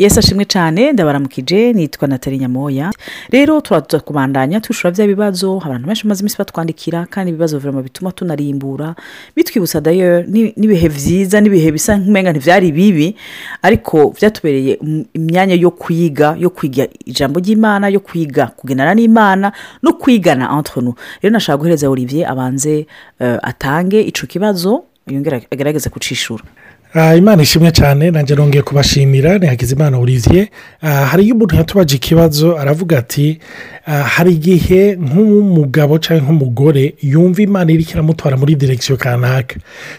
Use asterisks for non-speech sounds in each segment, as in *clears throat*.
yesi ashimwe cyane. Ndabaramukije nitwa natali nyamoya. Rero turaza kubandanya twishura bya bibazo abantu benshi bamaze iminsi batwandikira kandi ibibazo virama bituma tunarimbura. Bitwibutsa dayo ni- n'ibihe byiza n'ibihe bisa nk'umenga ntibyari bibi ariko byatubereye im- imyanya yo kwiga yo kwiga ijambo ry'imana yo kwiga kugendana n'imana no kwigana entre nous. Rero nashaka guhereza olivier abanze eh, atange ico kibazo yongera agerageze kucishura. Imana ishimwe cyane nanjye nongeye kubashimira ni hakizimana olivier. Ah, hari iyo umuntu yatubaje ikibazo aravuga ati ah, hari igihe nk'umugabo cyangwa nk'umugore yumva imana iri kiramutwara muri direkisiyo kanaka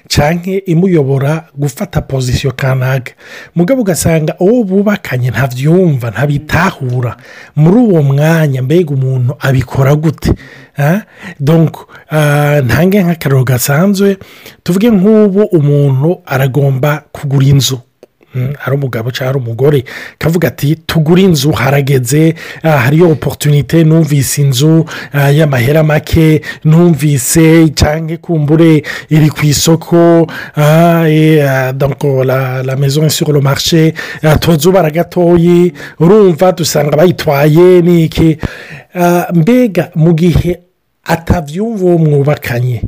cyangwa imuyobora gufata pozisiyo kanaka. Mugabo ugasanga uwo bubakanye ntabyumva ntabitahura. Muri uwo mwanya mbega umuntu abikora gute? Ah, ah, ntange nk'akararo gasanzwe tuvuge nk'ubu umuntu aragomba kugura inzu. Mm, ari umugabo cyangwa umugore kavuga ati tugure inzu harageze ah, hariyo oporutunite numvise inzu ah, y'amahera make numvise cyangwa kumbure iri ku isoko ah, la, maison sur le marché tuzubara gatoyi urumva dusanga bayitwaye niki? Mbega mu gihe atabyumva uwo mwubakanye.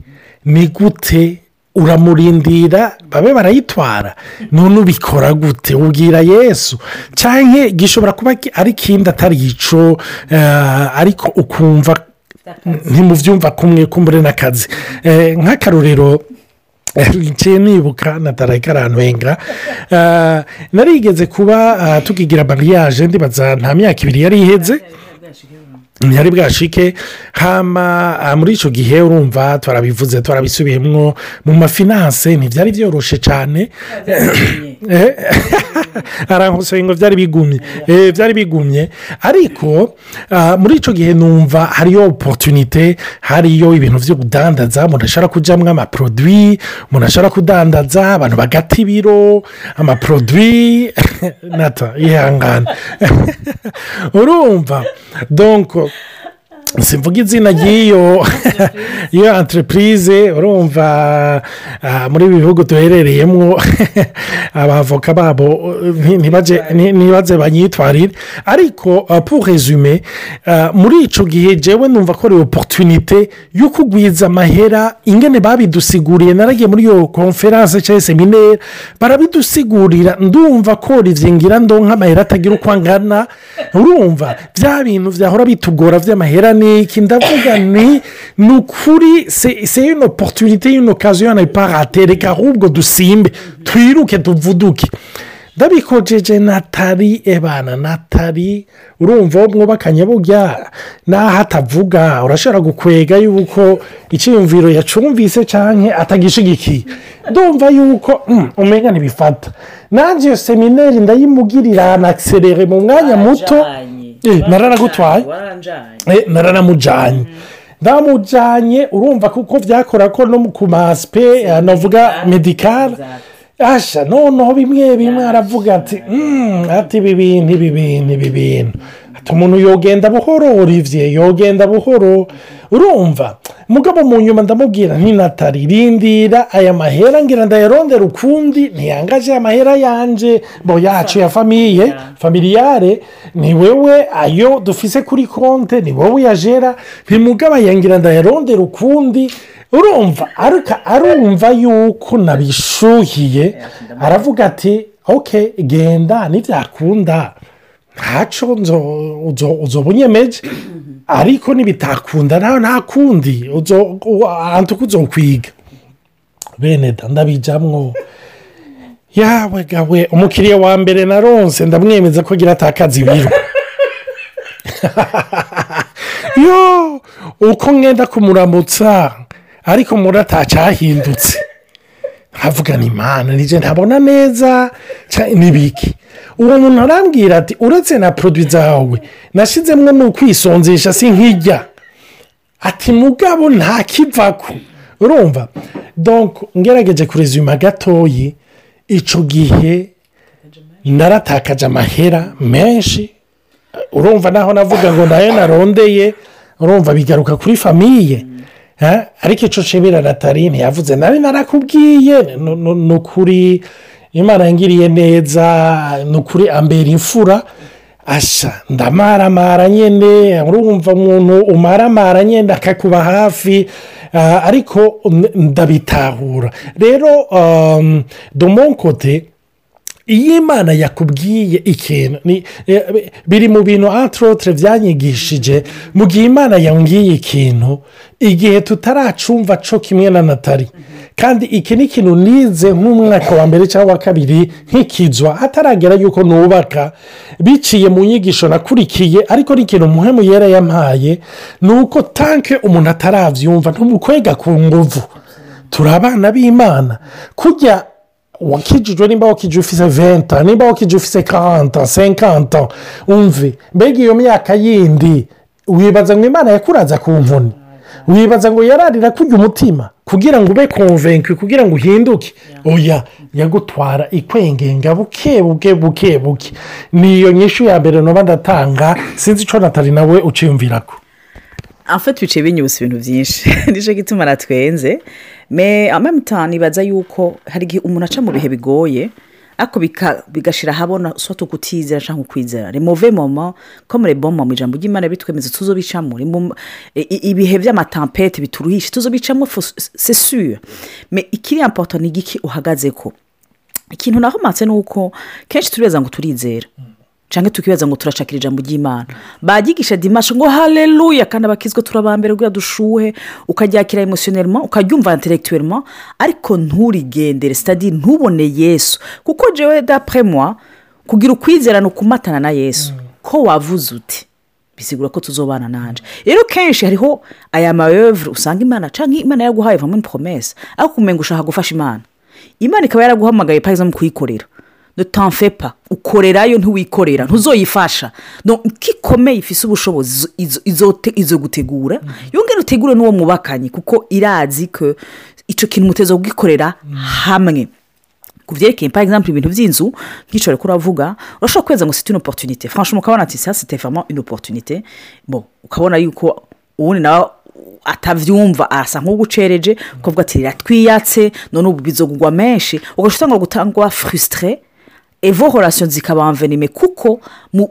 Ni gute? Uramurindira? Babe barayitwara. None ubikora gute? Ubwira yesu. Cyangwa gishobora kuba ari ikindi atari ico eh, ariko ukumva ntimubyumva kumwe kumbure n'akazi. Eh, nk'akarorero ngiye nibuka na tarakaranwenga narigeze kuba ah, tukigira mariage ndibaza nta myaka ibiri yari iheze. Ntiyari bwashike hama ah, muri icyo gihe urumva twarabivuze twarabisubiyemo mu mafinanse ntibyari byoroshye cyane *laughs* arankoseye ngo byari bigumye. Eh, byari bigumye. Ariko ah, muri icyo gihe numva hariyo oporutunite hariyo ibintu byo kudandaza. Umuntu ashobora kujyamo amaporodwi umuntu ashobora kudandaza abantu bagata ibiro amaporodwi *laughs* nata ihangane *laughs* urumva? Donko simvuga izina ry'iyo iyo entreprise urumva ah, muri ibi bihugu duherereyemo *laughs* abavoka babo ntibaze banyitwarire. Ariko ah, pour resume ah, muri icyo gihe jewe numva ko ari oporutunite yo kugwiza amahera ingene babidusiguriye. Naragiye muri iyo konferanse cyangwa seminere barabidusigurira ndumva ko ribyingira ndonka amahera atagira uko angana. Urumva bya bintu byahora bitugora by'amahera ni iki ndavuga ni ni ukuri se se une oporutunite y'une okaziyo na parate reka ahubwo dusimbe twiruke tuvuduke ndabikojeje natari ebana natari urumva mwubakanye burya n'aho atavuga urashobora gukwega yuko icyiyumviro yacumvise cyangwa atagishigikiye ndumva yuko mm, umenya ntibifata nanjye iyo semineri ndayimugirira anakiserere mu mwanya muto. Naranagutwaye Eh, naranamujyanye ndamujyanye urumva kuko byakora ko no ku masipe navuga medikari noneho bimwe bimwe aravuga ati "Mm, ati ibi bintu ibi bintu ibi bintu umuntu yogenda buhoro olivier yogenda buhoro. Urumva mugabo mu nyuma ndamubwira ntinatari rindira aya mahera ngira ndayarondera ukundi ntiyangaje amahera yanje. Bo yacu ya famiye familiyare ni wewe ayo dufise kuri konte ni wowe uyajera ntimugaba yangira ndayarondera ukundi urumva arumva yuko nabishuhiye aravuga ati oke genda nibyakunda uzoba unyemeje ariko nibitakunda nawe nta kundi ahantu ko uzokwiga bene da ndabijyamwo yawe gawe umukiriya wa mbere na ronse ndamwemeza ko agira atakaza *laughs* ibiro yo uko mwenda kumuramutsa ariko murata cyahindutse nkavuga ni imana nije ntabona neza n'ibiki uwo muntu arambwira ati uretse na poroduwi zawe nashyizemo ni ukwisonzesha si nkijya ati mugabo ntakivako urumva? Donc ngerageje kurezima gatoyi icyo gihe naratakaje amahera menshi. Urumva naho navuga ngo na yo narondeye urumva bigaruka kuri famiye? Ariko icyo nshimira natali ntiyavuze nari narakubwiye ni ukuri imana yangiriye neza ni ukuri ambera imfura. Asha ndamaramara nyine urumva umuntu umaramara nyine akakuba hafi. Ah, ariko ndabitahura. Rero um, domonkote iyo imana yakubwiye ikintu eh, biri mu bintu antrotre byanyigishije mu gihe imana yambwiye ikintu igihe tutaracumva co kimwe na natali. Kandi iki ni ikintu nize nk'umwaka wa mbere cyangwa wa kabiri nk'ikizwa hataragera yuko nubaka biciye mu nyigisho nakurikiye ariko n'ikintu muhemu yera yampaye ni uko tanke umuntu atarabyumva ntumukwega ku nguvu. Turi abana b'imana. Kujya wakijijwe nimba wakijije ufise venta nimba wakijije ufise karanta senkanta umve mbega iyo myaka yindi wibaza ngo imana yakuraza ku nkoni wibaza ngo yararira kujya umutima kugira ngo ube konvenkwe kugira ngo uhinduke oya yagutwara ikwengenga buke buke buke buke niyo nyishu ya mbere noba ndatanga sinzi icyo natali nawe uciyumvira ko afite biciye binyibutsa ibintu byinshi *laughs* ni cyo gituma natwenze me amamuta nibaza yuko hari igihe umuntu aca mu bihe bigoye ariko bigashira ahabona soto kutizera cyangwa ukwizera. Remove momo ko muri bomo mu ijambo ry'imana bitwemeza tuzo bicamo ibihe by'amatampete bituruhishe tuzo bicamo sesure me ikiri important ni igiki uhagaze ko ikintu nahomatse ni uko kenshi turibaza ngo turizera. Cyangwa tukibaza ngo turashakira ijambo ry'imana. Bagigisha dimashe ngo hareruya kandi abakizwa turabambere kugira dushuhe ukaryakira emosiyonelma ukaryumva interegituwelma ariko nturigendere. Sitadi ntubone yesu. Kuko jewe dapure mwa kugira ukwizerana ukumatana na yesu ko wavuze uti bisigura ko tuzobana nanjye rero kenshi hariho aya mayovure usanga imana cyangwa imana yaraguhaye vamo ni poromesi ariko kumenya ushaka gufasha imana. Imana ikaba yaraguhamagaye payiza mu kuyikorera. Nutamfepa ukorerayo ntiwikorera ntuzoyifasha kikomeye ifise ubushobozi izo- gutegura yongera utegure n'uwo mwubakanye kuko irazi ko icyo kintu muteza kugikorera hamwe. Ku byerekeye par exemple ibintu by'inzu nk'icyo ariko uravuga urashobora kweza ngo c'est une opportunité. Franchement ukabona ati ça c'était vraiment une opportunité. Bon ukabona yuko ubundi nawe atabyumva arasa nk'ugucereje ukavuga ati riratwiyatse none ubu bizogugwa menshi ugashobora gutangwa frustre evo horasiyo zikabanvenime kuko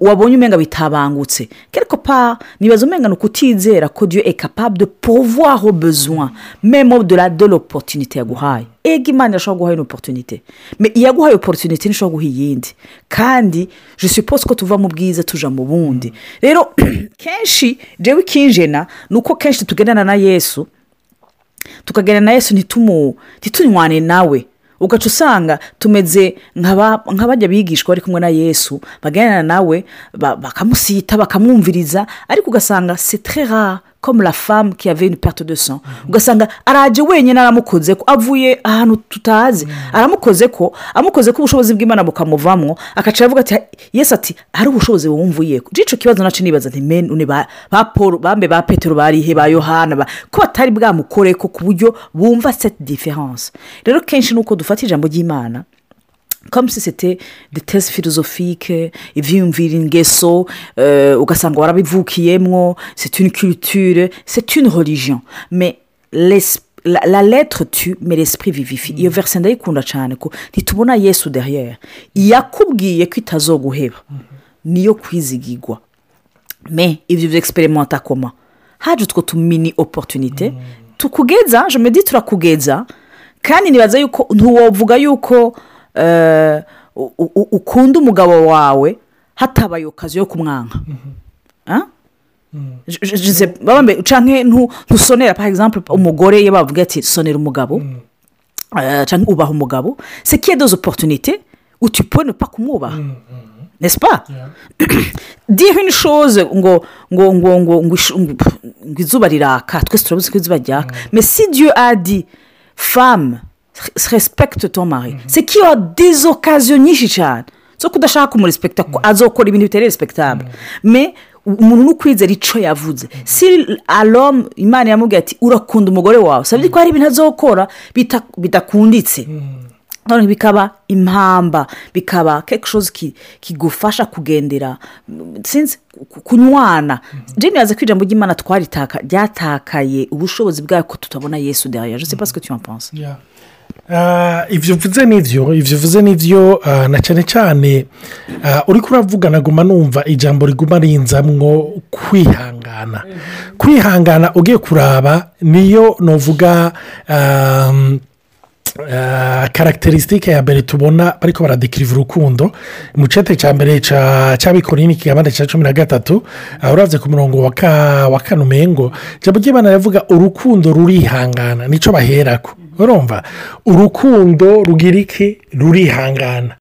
wabonye umenga bitabangutse. Quelque part nibaza umenga ni ukutizera ko dieu est capable de au besoin même de la de l'opportunité yaguhaye ega imana irashobora guhaye une opportunité. Mais iyaguhaye opportunité ntishobora guha iyindi. Kandi je suppose ko tuva mu bwiza tuja mu bundi. Rero *clears throat* kenshi jewe ikinjena ni uko kenshi tugendana na yesu tukagenda na yesu ntitunywane nawe. Ugaca usanga tumeze nk'aba- nk'abajya bigishwa bari kumwe na yesu baganira nawe ba- bakamusita bakamwumviriza ariko ugasanga très rare. Comme la femme qui avait une perte de sang. Ugasanga araje wenyine aramukoze ko avuye ahantu tutazi. Aramukoze ko amukoze ko ubushobozi bw'imana bukamuvamo agaca aravuga ati yesu ati hari ubushobozi bumvuye ko icyo kibazo na cyo nibaza nti mene ba paul bambe ba petero barihe ba yohana ko batari bwamukore ko ku buryo bumva cette différence. Rero kenshi ni uko dufata ijambo ry'imana comme si c'était des thèses philosophiques ivyiyumvira ingeso euh, ugasanga warabivukiyemwo c'est une culture c'est une religion. Mais la, la lettre tue mais l'esprit vivifie. Iyo verse ndayikunda cyane ko ntitubona yesu derrière. Yakubwiye ko itazoguheba niyo kwizigirwa mais ibyo byexperimenta koma haje utwo tumini opportunité. Tukugeza je me dis turakugeza kandi nibaza yuko ntiwovuga yuko ukunda umugabo wawe hatabaye okazi yo kumwanka. Ah? Je sais- babambe canke ntu- ntusonera par exemple umugore iyo bavuga ati sonera umugabo. Eh, canke ubaha umugabo. C'est qu'il y a des opportunités où tu peux ne pas kumwubaha. N'est-ce pas? *clears throat* Dire une chose ngo ngo ngo ngo ngo izuba riraka twese turabizi ko izuba ryaka. Mais si dieu a respecte ton mari. C'est qu'il y a des occasions nyinshi cyane zo kudashaka kumurespekta ko azokora ibintu bitari respectable. Mais umuntu ni ukwizera icyo yavuze. Si alom imana yamubwiye ati urakunda umugore wawe. Sabye ko hari ibintu azokora bidakunditse. None bikaba impamba bikaba kekishozi kigufasha kugendera sinzi ku- kunywana. Jeni yaza ko ijambo ry'imana twaritaka ryatakaye ubushobozi bwayo ko tutabona yesu derrière. Je sais pas tu en penses Yeah. Ah, ibyo uvuze ni byo ibyo uvuze ah, na cyane cyane ah, uri kuravuga naguma numva ijambo riguma rinzamwo kwihangana. Kwihangana ugiye kuraba niyo nuvuga um, ah, karacterisitike ya mbere tubona bariko baradekiriva urukundo. Mu cete cya mbere ca- c'abikorini kigabane cya cumi na gatatu aho uravye ku murongo wa ka- wa kane umengo ijambo ry'imana rivuga urukundo rurihangana nico baherako. Urumva. Urukundo rugira iki rurihangana.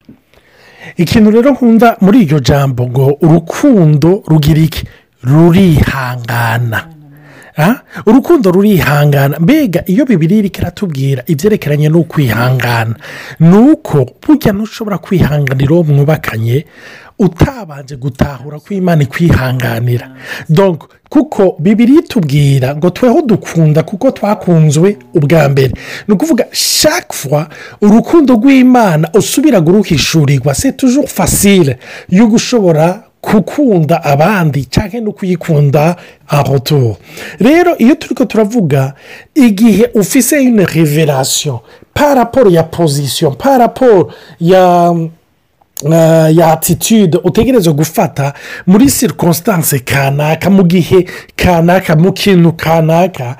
Ikintu rero nkunda muri iryo jambo ngo urukundo rugira iki rurihangana urukundo rurihangana. Mbega iyo bibiri iri kiratubwira ibyerekeranye n'ukwihangana ni uko burya ntushobora kwihanganira uwo mwubakanye utabanje gutahura ko imana ikwihanganira kuko bibiri itubwira ngo tweho dukunda kuko twakunzwe ubwa mbere. Ni ukuvuga fois urukundo rw'imana usubira guruhishurirwa c'est toujours facile yo gushobora gukunda abandi cyangwa no kuyikunda aho rero iyo turi ko turavuga igihe ufise une revelation par rapport ya position par rapport ya uh, ya attitude utegereza gufata muri circonstance kanaka mu gihe kanaka mu kintu kanaka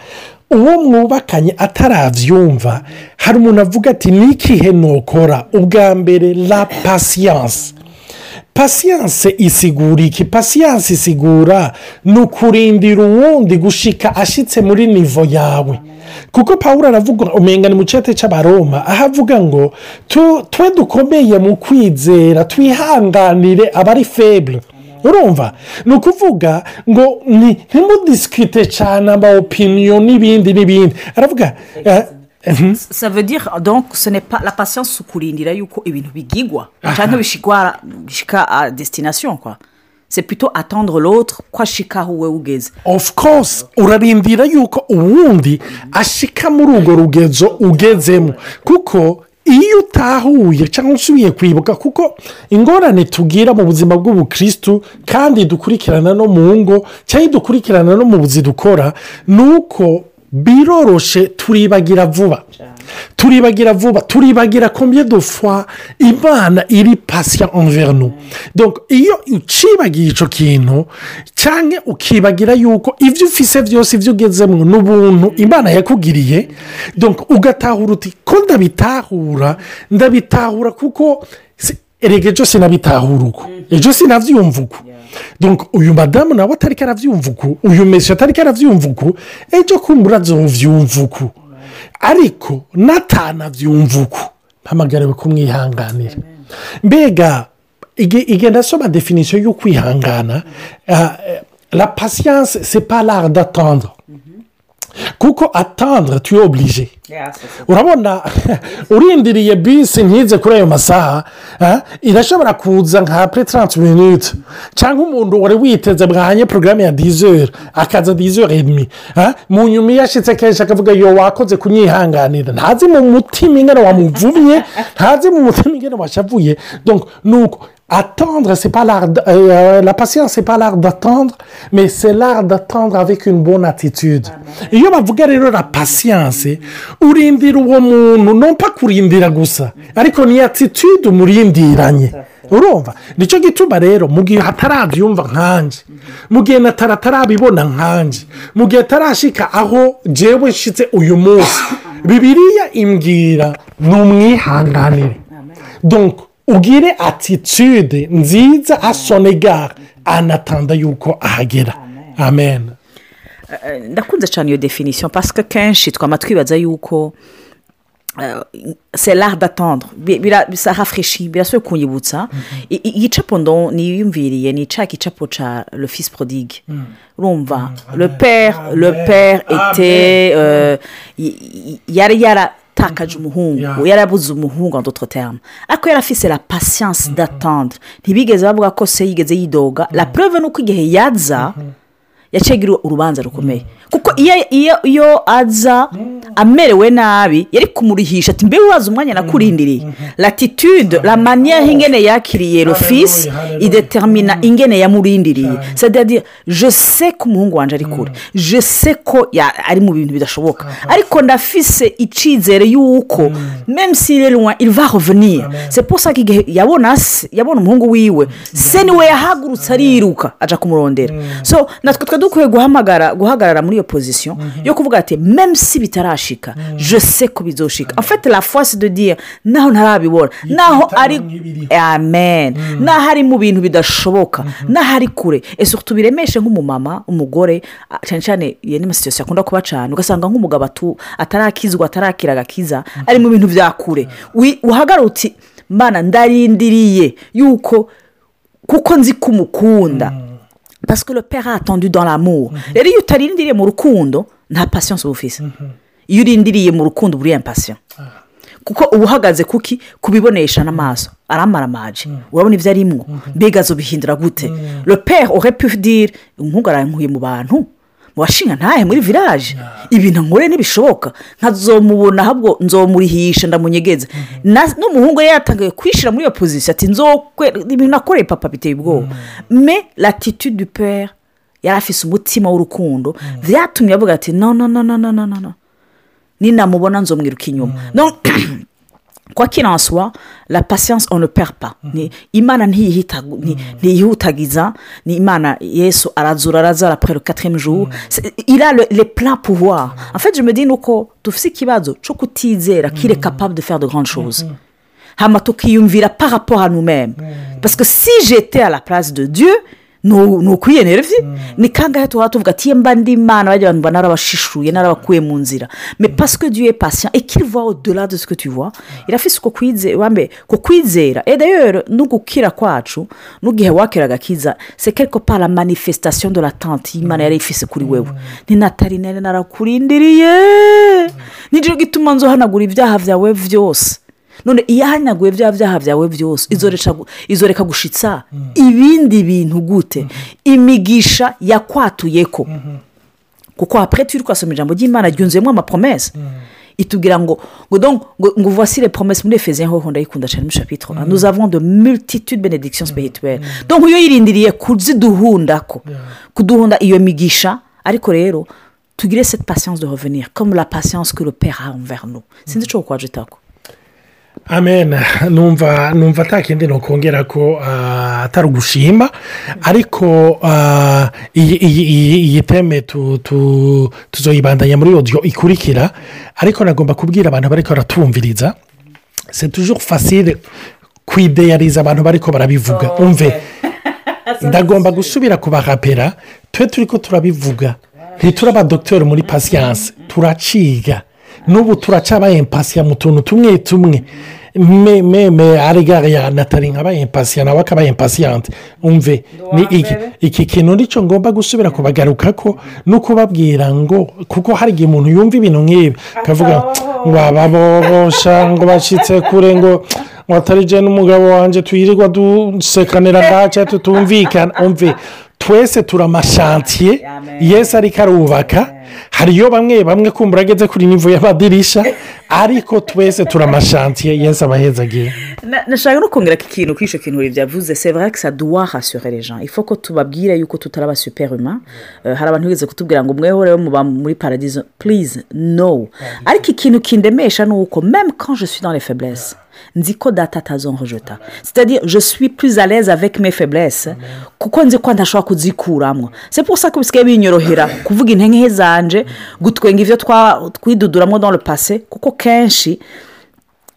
uwo mwubakanye atarabyumva hari umuntu avuga ati n'ikihe nukora ubwa mbere la patience. Pasiyanse isigura iki pasiyanse isigura ni ukurindira uwundi gushika ashyitse muri nivo yawe kuko paul aravuga umenya ni mu cyate cy'abaroma aho avuga ngo twe dukomeye mu kwizera twihanganire abari febure urumva ni ukuvuga ngo ntimudisikite cyane ama opiniyo n'ibindi n'ibindi aravuga eh. Ça veut dire donc ce n'est pas la patience si ukurindira yuko ibintu bigigwa. Cyangwa bishigwa bishika à destination quoi. C'est plutôt attendre l'autre ko ashika aho wowe ugeze. Of course urarindira yuko uwundi ashika muri urwo rugezo ugezemo. Kuko iyo utahuye cyangwa usubiye kwibuka kuko ingorane tugira mu buzima bw'ubukirisitu kandi dukurikirana no mu ngo cyangwa dukurikirana no mu buzi dukora ni uko biroroshe turibagira vuba. Turibagira vuba. Turibagira de fois imana iri nous. Donc iyo ucibagiye icyo kintu cyangwa ukibagira yuko ibyo ufise byose ibyo ugezemo ni ubuntu imana yakugiriye ugatahura uti ko ndabitahura? Ndabitahura kuko erega ejo sinabitahura uko ejo sinabyumva uko uyu madamu nawe atari karabyumva uku uyu mesi atari karabyumva uku ejo kumbura azobyumva uku ariko natanabyumva uku mpamagariwe kumwihanganira. Mbega ige- igenda asoma definisiyo yo kwihangana ah, eh, la patience c'est pas l'art d'attendre. Kuko attendre tu es obligé urabona *laughs* urindiriye bisi ntize kuri ayo masaha ah, irashobora kuza nka pure taranti minute cyangwa umuntu wari witeze bwanye porogaramu ya dizeri akaza dizeri edmi ah, mu nyuma iyo ashyitse kenshi akavuga yo wakoze kunyihanganira. Ntazi mu mutima ingana wamuvumye *laughs* ntazi mu mutima ingana washavuye. Ni uko attendre c'est pas l'art d- euh, la patience c'est pas l'art d'attendre mais c'est l'art d'attendre avec une bonne attitude. Iyo bavuga rero la patience urindira uwo muntu nompa kurindira gusa ariko ni attitude umurindiranye urumva? Nicyo gituma rero mu gihe hatarabyumva nkanje mu gihe atarabibona nkanje mu gihe atarashika aho jewe nshyitse uyu munsi. Bibiriya imbwira ni umwihanganire donc ugire attitude nziza asonegare anatanda yuko ahagera. Amen. Eh, ndakunze cyane iyo definisiyo pasike kenshi twaba twibaza yuko eh, c'est l'art d'attendre. Bi- bira- bisa hafreshi birasubiye kunyibutsa. I- igicapo ndo niyumviriye ni cya gicapo cya le fils prodigue. Urumva? Le père le père était euh, y- yari yaratakaje umuhungu. Yarabuze umuhungu en d'autres termes. Ariko yari afise la patience d'attendre. Ntibigeze bavuga ko se yigeze yidoga. La preuve ni uko igihe yaza agira urubanza rukomeye. Kuko iyo aza amerewe nabi yari kumurihisha ati mbe wibaza umwanya nakurindiriye. Latitude la manière ingene yakiriye rofisi Hallelujah. idetermina ingene yamurindiriye. Je sais ko umuhungu wanjye ari kure. Sais ko ari mu bintu bidashoboka. Ariko ndafise icyizere y'uko revenir. C'est pour ça ko igihe yabona se yabona umuhungu wiwe se ni we yahagurutse ariruka aja kumurondera. So natwe twe dukwiye guhamagara guhagarara muri iyo position yo kuvuga ati si bitarashika je sais ko bizoshika. Fait la foi c'est de dire naho ntarabibona naho ari amen. Naho ari mu bintu bidashoboka naho ari kure. Ese tubiremeshe nk'umumama umugore cyane cyane iyo ni amasitasiyo akunda kuba cyane ugasanga nk'umugabo atarakizwa atarakira agakiza ari mu bintu bya kure. Uti mana ndarindiriye yuko kuko nzi ko umukunda parce que le père a attendu dans l'amour. Rero iyo utarindiriye mu rukundo nta patience uba ufise iyo urindiriye mu rukundo uba uri impatient. Kuko uba uhagaze kuki kubibonesha n'amaso aramaramaje urabona ibyo arimwo mbega azobihindura gute. Le père aurait pu dire umuhungu arankuye mu bantu. washinga ntahe muri village? Ibintu nkore ntibishoboka. Nkazomubona ahubwo nzomurihisha ndamunyegeze mm-hmm. n'umuhungu yari yatangiye kwishyira muri iyo pozisiyo ati nzokwe ibintu akoreye papa biteye ubwoba. Mm. Me latitude du pere yari afise umutima w'urukundo. Mm. Byatumye avuga ati no no no no no no no ninamubona nzomwiruka inyuma. Mm. Quoi qu'il en soit la patience on ne perd pas. Ni- imana ntiyihutagiza ni imana yesu arazura arazara après le quatrième jour. C'est- il a le- les pleins pouvoirs. En fait je me dis nuko dufite ikibazo cyo kutizera qu'il est capable de faire de grandes choses. Hama tukiyumvira par rapport à nous-mêmes. Parce que si j'étais à la place de dieu ni ukwiye rero mm. ni kangahe tuba tuvuga ati mba ndi imana bagira ngo narabashishuye narabakuye mu nzira. Me duye pasiya ekirivaho dora de sike tuyivuha irafise uko kwizera wambaye ku kwizera edayero n'ugukira kwacu n'ugihe wakiraga akiza sekereko para manifesitasiyo de la tante y'imana mm. yari ifise kuri wewe. Mm. Ninatari nari narakurindiriye nijoro gituma nzohanagura ibyaha byawe byose none iyo ahanaguye bya byaha byawe byose izoreka gushitsa ibindi bintu gute? Imigisha yakwatuye ko kuko apure turi kwasoma ijambo ry'imana ryunzuyemo amapromese itubwira ngo ngo ngo les promesses muri efeziyen hoho ndayikunda cyane muri chapitre un. nous avons de multitude benediction spirituelle donc iyo yirindiriye kuziduhundako. Kuduhunda iyo migisha. Ariko rero tugire cette patience de revenir comme la patience que le père a envers nous. Sinzi icyo kwajitako amen. Numva numva atakindi ni ukongera ko ah, atari ugushima ariko ah, iyi teme tu- tu- tuzoyibandanya muri odiyo ikurikira. Ariko nagomba kubwira abantu bari baratumviriza. C'est toujours facile kwideyariza abantu bari barabivuga. Umve. *laughs* ndagomba gusubira kubarapera twe turi ko turabivuga. Ntituri abadogiteri muri pasiyanse turaciga. N'ubu turaca impasiya mu tuntu tumwe tumwe me me me arigare ya natali nkaba impasiya nawe akaba impasiyante umve ni iki iki kintu ni cyo ngomba gusubira kubagaruka ko no kubabwira ngo kuko hari igihe umuntu yumva ibintu nk'ibi. Akavuga ngo ababobosha ngo bashyitse kure ngo ngo atari jya n'umugabo wanjye tuyirirwa dusekanira ndaca tutumvikana. Umve twese turi amashantiye yesi ariko arubaka. Hariyo bamwe bamwe kumbura ageze kuri nivo y'amadirisha *laughs* ariko twese turi amashantiye yesi abahezagiye Na- nashaka no kongera ko ikintu kuri icyo kintu byavuze c'est vrai que ça doit rassurer les gens. Il faut ko tubabwira yuko tutaraba super humain Euh, hari abantu bigeze kutubwira ngo mweho rero muba muri paradizo. Please no. Ariko ikintu kindemesha ni uko même quand je nzi ko data atazonrejeta. C'est-à-dire je suis plus à l'aise avec mes faiblesses. Kuko nzi ko ntashobora kuzikuramo. C'est pour ça ko bisigaye binyorohera kuvuga intege zanje gutwenga ibyo twiduduramo dans le passé. Kuko kenshi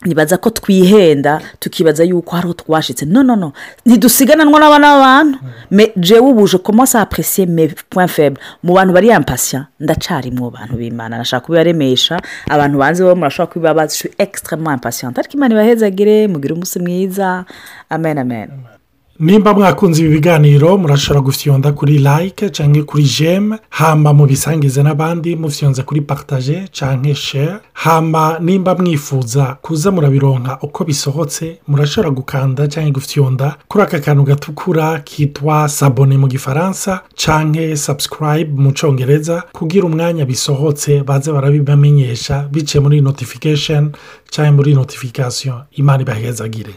ntibaza ko twihenda tukibaza yuko hariho twashyitse no no no. Ntidusigananwa n'abana b'abantu. Mm. Jewe ubuje komanse apuresiye me point faible mu bantu bari yampasiya ndacari mu bantu b'imana. Nashaka kubibaremesha. Abantu banze bo murashobora kuba bazi extremement impasiyante ariko imana ibahezagire mugire umunsi mwiza. Amen. Amen. Nimba mwakunze ibi biganiro murashobora gufyonda kuri like cyangwa kuri jeme hamba mubisangize n'abandi mufyonze kuri paritaje cyangwa share. Hamba nimba mwifuza kuza murabironka uko bisohotse murashobora gukanda cyangwa gufyonda kuri aka kantu gatukura kitwa sabone mu gifaransa cyangwa subscribe mu cyongereza kugira umwanya bisohotse baze barabibamenyesha biciye muri notification cyangwa muri notification. Imana ibahezagire.